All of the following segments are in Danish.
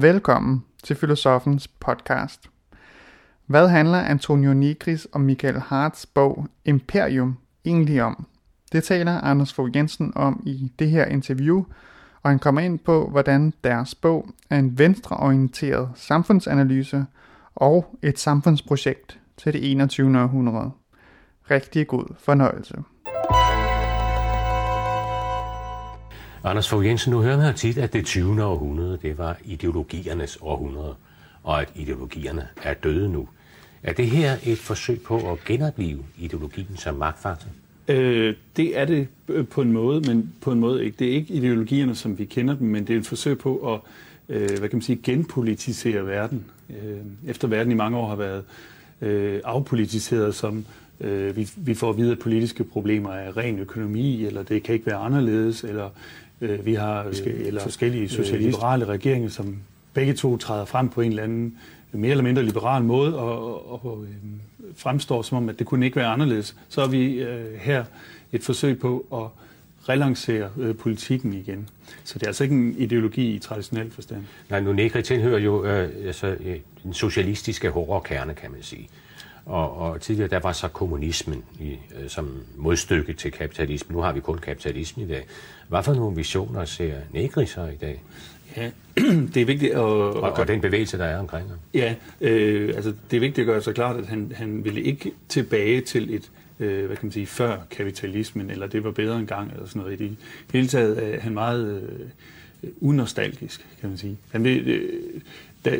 Velkommen til Filosofens podcast. Hvad handler Antonio Nigris og Michael Harts bog Imperium egentlig om? Det taler Anders Fogh Jensen om i det her interview, og han kommer ind på, hvordan deres bog er en venstreorienteret samfundsanalyse og et samfundsprojekt til det 21. århundrede. Rigtig god fornøjelse. Anders Fogh Jensen, nu hører man tit, at det 20. århundrede, det var ideologiernes århundrede, og at ideologierne er døde nu. Er det her et forsøg på at genopleve ideologien som magtfaktor? Øh, det er det øh, på en måde, men på en måde ikke. Det er ikke ideologierne, som vi kender dem, men det er et forsøg på at øh, hvad kan man sige, genpolitisere verden. Øh, efter verden i mange år har været øh, afpolitiseret som øh, vi, vi får at vide, at politiske problemer er ren økonomi, eller det kan ikke være anderledes, eller øh, vi har øh, eller forskellige socialiberale regeringer, som begge to træder frem på en eller anden mere eller mindre liberal måde og, og, og øh, fremstår som om, at det kunne ikke være anderledes. Så er vi øh, her et forsøg på at relancere øh, politikken igen. Så det er altså ikke en ideologi i traditionel forstand. Nej, nu Negri tilhører jo øh, altså, den socialistiske horrorkerne, kan man sige. Og, og tidligere der var så kommunismen i, øh, som modstykke til kapitalismen. Nu har vi kun kapitalismen i dag. Hvad for nogle visioner ser Negri så i dag? Ja, det er vigtigt at... Og, og den bevægelse, der er omkring ham. Ja, øh, altså det er vigtigt at gøre sig klart, at han, han ville ikke tilbage til et, øh, hvad kan man sige, før kapitalismen, eller det var bedre engang, eller sådan noget. I det hele taget er han meget øh, unostalgisk, kan man sige. Han vil, øh, da,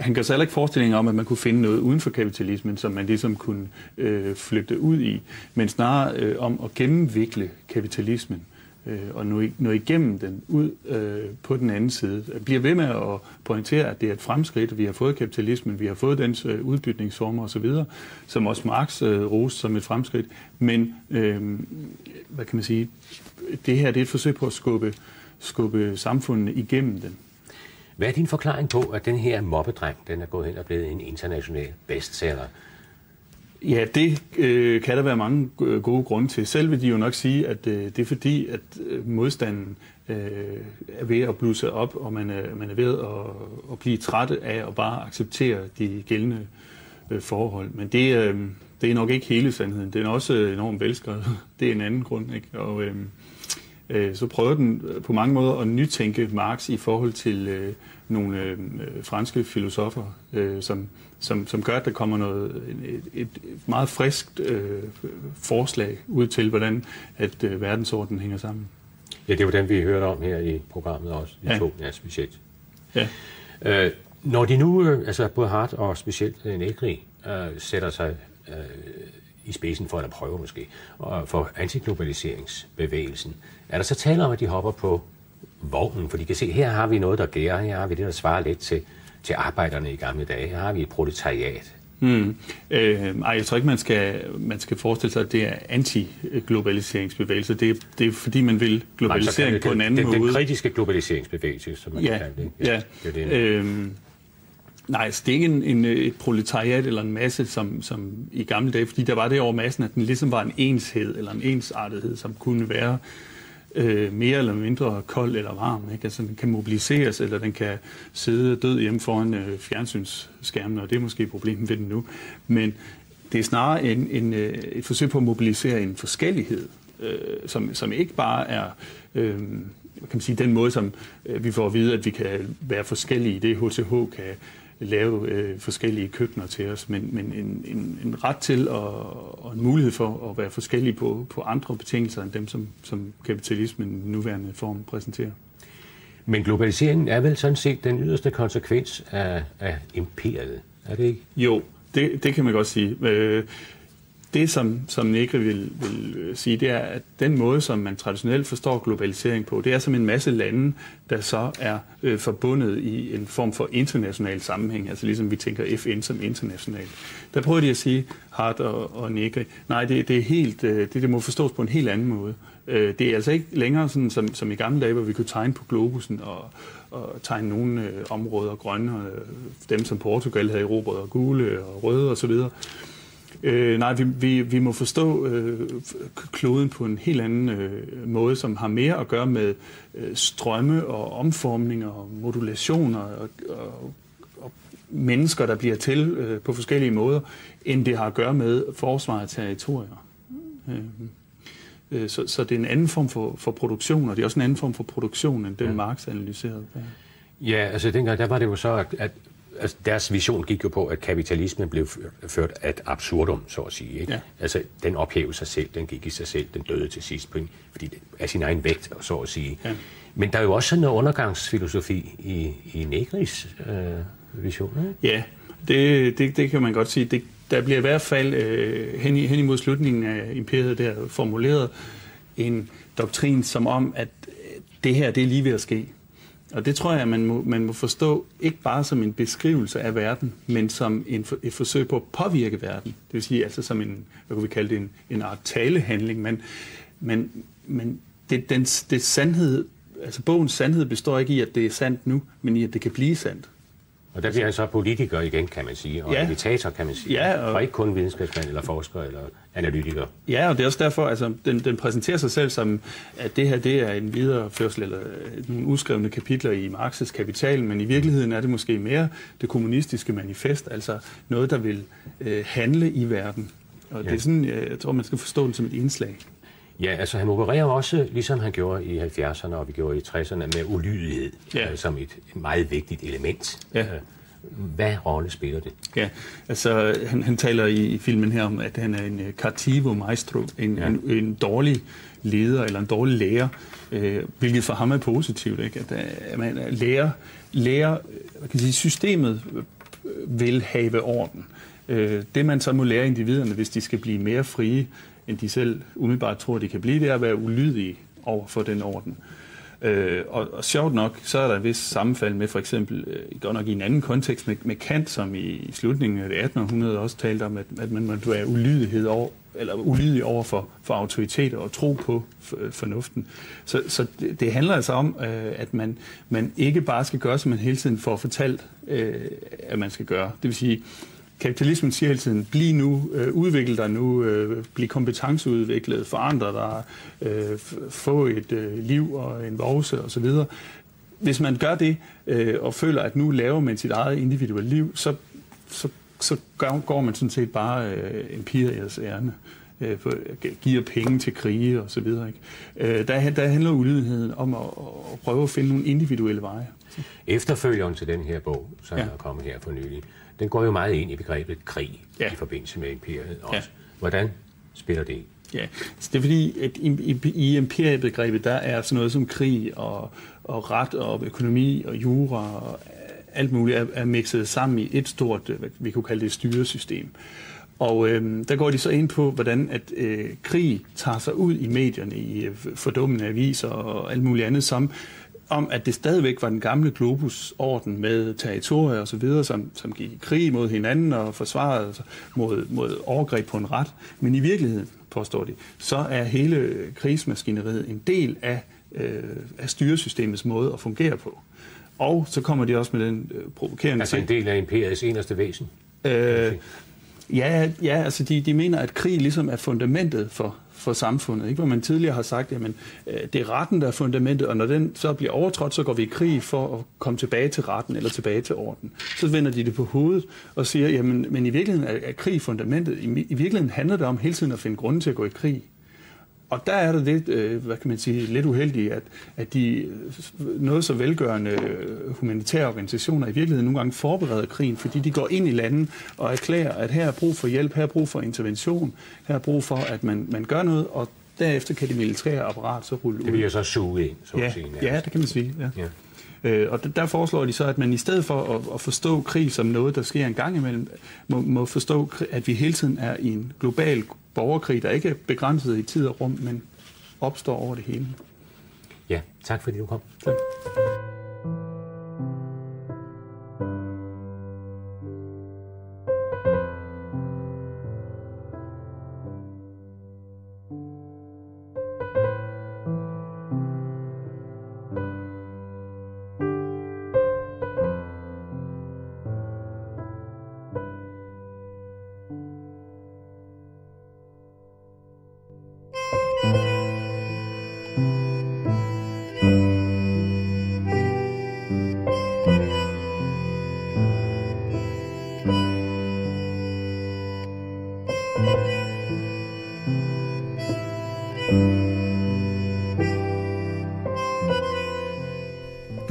han gør sig heller ikke forestillinger om, at man kunne finde noget uden for kapitalismen, som man ligesom kunne øh, flygte ud i, men snarere øh, om at gennemvikle kapitalismen øh, og nå, nå igennem den ud øh, på den anden side. Jeg bliver ved med at pointere, at det er et fremskridt. Vi har fået kapitalismen, vi har fået dens øh, udbytningsformer osv., som også Marx øh, roste som et fremskridt. Men, øh, hvad kan man sige, det her det er et forsøg på at skubbe, skubbe samfundet igennem den. Hvad er din forklaring på, at den her mobbedreng, den er gået hen og blevet en international bestseller? Ja, det øh, kan der være mange øh, gode grunde til. Selv vil de jo nok sige, at øh, det er fordi, at øh, modstanden øh, er ved at blusse op, og man er, man er ved at, at blive træt af at bare acceptere de gældende øh, forhold. Men det, øh, det er nok ikke hele sandheden. Det er også enormt velskrevet. Det er en anden grund. Ikke? Og, øh, så prøver den på mange måder at nytænke Marx i forhold til øh, nogle øh, franske filosofer, øh, som, som, som gør, at der kommer noget, et, et meget friskt øh, forslag ud til, hvordan at øh, verdensordenen hænger sammen. Ja, det var den, vi hørte om her i programmet også, de ja. to, ja, specielt. Ja. Øh, når de nu, øh, altså både Hart og specielt øh, Negri, øh, sætter sig øh, i spidsen for, eller prøver måske, og for antiglobaliseringsbevægelsen, er der så tale om, at de hopper på vognen? For de kan se, her har vi noget, der gærer, her har vi det, der svarer lidt til, til arbejderne i gamle dage, her har vi et proletariat. Mm. Øh, ej, jeg tror ikke, man skal, man skal forestille sig, at det er anti-globaliseringsbevægelse. Det, er, det er fordi, man vil globalisering Nej, på en anden det, måde. Den kritiske globaliseringsbevægelse, som man ja, kan det. Ja, ja. Det, det øhm, Nej, altså det er ikke en, en, øh, et proletariat eller en masse, som, som i gamle dage, fordi der var det over massen, at den ligesom var en enshed eller en ensartethed, som kunne være øh, mere eller mindre kold eller varm. Ikke? Altså, den kan mobiliseres, eller den kan sidde død hjemme foran øh, fjernsynsskærmen, og det er måske problemet ved den nu. Men det er snarere en, en, øh, et forsøg på at mobilisere en forskellighed, øh, som, som ikke bare er... Øh, kan man sige, den måde, som øh, vi får at vide, at vi kan være forskellige. Det HCH kan lave øh, forskellige køkkener til os, men, men en, en, en ret til og, og en mulighed for at være forskellige på, på andre betingelser end dem, som, som kapitalismen i nuværende form præsenterer. Men globaliseringen er vel sådan set den yderste konsekvens af, af imperiet, er det ikke? Jo, det, det kan man godt sige. Øh, det, som, som Negri vil, vil øh, sige, det er, at den måde, som man traditionelt forstår globalisering på, det er som en masse lande, der så er øh, forbundet i en form for international sammenhæng, altså ligesom vi tænker FN som international. Der prøver de at sige, Hart og, og Negri, nej, det, det er helt, øh, det, det må forstås på en helt anden måde. Øh, det er altså ikke længere sådan, som, som i gamle dage, hvor vi kunne tegne på globusen og, og tegne nogle øh, områder grønne, og, øh, dem som Portugal havde erobret, og gule og røde osv., Øh, nej, vi, vi, vi må forstå øh, kloden på en helt anden øh, måde, som har mere at gøre med øh, strømme og omformninger og modulationer og, og, og mennesker, der bliver til øh, på forskellige måder, end det har at gøre med forsvar af territorier. Øh, øh, så, så det er en anden form for, for produktion, og det er også en anden form for produktion, end den ja. Marx analyserede. Ja, altså dengang, der var det jo så, at, at altså, deres vision gik jo på, at kapitalismen blev ført ad absurdum, så at sige. Ikke? Ja. Altså, den ophævede sig selv, den gik i sig selv, den døde til sidst, på en, fordi det er sin egen vægt, så at sige. Ja. Men der er jo også sådan noget undergangsfilosofi i, i Negris øh, vision. Ikke? Ja, det, det, det kan man godt sige. Det, der bliver i hvert fald øh, hen, hen imod slutningen af imperiet der formuleret en doktrin som om, at det her det er lige ved at ske. Og det tror jeg, man må, man må forstå ikke bare som en beskrivelse af verden, men som en, et forsøg på at påvirke verden. Det vil sige altså som en, hvad kunne vi kalde det, en, en art talehandling. Men, men, men det, den, det sandhed, altså bogens sandhed består ikke i, at det er sandt nu, men i, at det kan blive sandt. Og der bliver han så politiker igen, kan man sige, og ja. agitator, kan man sige. Ja, og, og ikke kun videnskabsmand eller forsker eller analytiker. Ja, og det er også derfor, altså, den, den præsenterer sig selv som, at det her det er en videreførsel eller nogle uskrevne kapitler i Marx's Kapital, men i virkeligheden er det måske mere det kommunistiske manifest, altså noget, der vil øh, handle i verden. Og ja. det er sådan, jeg tror, man skal forstå det som et indslag. Ja, altså han opererer også, ligesom han gjorde i 70'erne og vi gjorde i 60'erne, med ulydighed ja. øh, som et, et meget vigtigt element. Ja. Øh, hvad rolle spiller det? Ja, altså han, han taler i, i filmen her om, at han er en uh, cattivo maestro, en, ja. en, en dårlig leder eller en dårlig lærer, øh, hvilket for ham er positivt, ikke? At, at man lærer, lærer hvad kan sige, systemet vil have orden. Øh, det man så må lære individerne, hvis de skal blive mere frie, end de selv umiddelbart tror, de kan blive, det er at være ulydige over for den orden. Øh, og, og sjovt nok, så er der et vis sammenfald med for eksempel, øh, godt nok i en anden kontekst med, med Kant, som i, i slutningen af det 1800 også talte om, at, at man måtte være ulydighed over, eller ulydig over for, for autoriteter og tro på øh, fornuften. Så, så det, det handler altså om, øh, at man, man ikke bare skal gøre, som man hele tiden får fortalt, øh, at man skal gøre. Det vil sige, kapitalismen siger hele tiden, bliv nu, øh, udvikle dig nu, øh, bliv kompetenceudviklet, forandre dig, øh, få et øh, liv og en vovse osv. Hvis man gør det øh, og føler, at nu laver man sit eget individuelle liv, så, så, så går man sådan set bare øh, empiriets ærne øh, giver penge til krige og så videre. Ikke? Øh, der, der handler ulydigheden om at, at prøve at finde nogle individuelle veje. Efterfølgeren til den her bog, som ja. er kommet her for nylig, den går jo meget ind i begrebet krig ja. i forbindelse med imperiet også. Ja. Hvordan spiller det Ja, så det er fordi, at i, i, i imperiebegrebet, der er sådan noget som krig og, og ret og økonomi og jura og alt muligt er, er mixet sammen i et stort, hvad vi kunne kalde det, styresystem. Og øh, der går de så ind på, hvordan at øh, krig tager sig ud i medierne, i øh, fordummende aviser og alt muligt andet, som om, at det stadigvæk var den gamle globusorden med territorier osv., som, som gik i krig mod hinanden og forsvarede mod, mod overgreb på en ret. Men i virkeligheden, påstår de, så er hele krigsmaskineriet en del af, øh, af styresystemets måde at fungere på. Og så kommer de også med den øh, provokerende Altså en del af imperiets eneste væsen? Øh, ja, ja, altså de, de mener, at krig ligesom er fundamentet for, for samfundet. Ikke? Hvor man tidligere har sagt, at øh, det er retten, der er fundamentet, og når den så bliver overtrådt, så går vi i krig for at komme tilbage til retten eller tilbage til orden. Så vender de det på hovedet og siger, jamen, men i virkeligheden er, er krig fundamentet. I, I virkeligheden handler det om hele tiden at finde grunden til at gå i krig. Og der er det lidt, øh, hvad kan man sige, lidt uheldigt, at, at de noget så velgørende øh, humanitære organisationer i virkeligheden nogle gange forbereder krigen, fordi de går ind i landet og erklærer, at her er brug for hjælp, her er brug for intervention, her er brug for, at man, man gør noget, og derefter kan det militære apparat så rulle ud. Det bliver så suge ind, så ja, sige. Ja, det kan man sige. Ja. ja. Øh, og der foreslår de så, at man i stedet for at, at forstå krig som noget, der sker en gang imellem, må, må forstå, at vi hele tiden er i en global borgerkrig, der ikke er begrænset i tid og rum, men opstår over det hele. Ja, tak fordi du kom. Tak.